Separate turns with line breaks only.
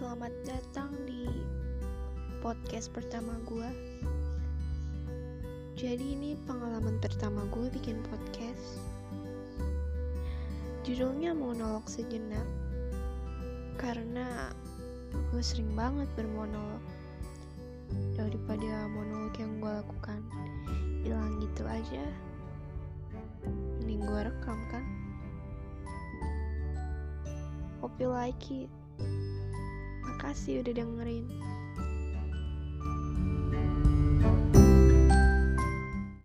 Selamat datang di podcast pertama gue. Jadi ini pengalaman pertama gue bikin podcast. Judulnya monolog sejenak. Karena gue sering banget bermonolog. Daripada monolog yang gue lakukan hilang gitu aja. Mending gue rekam kan. Hope you like it. Makasih udah dengerin.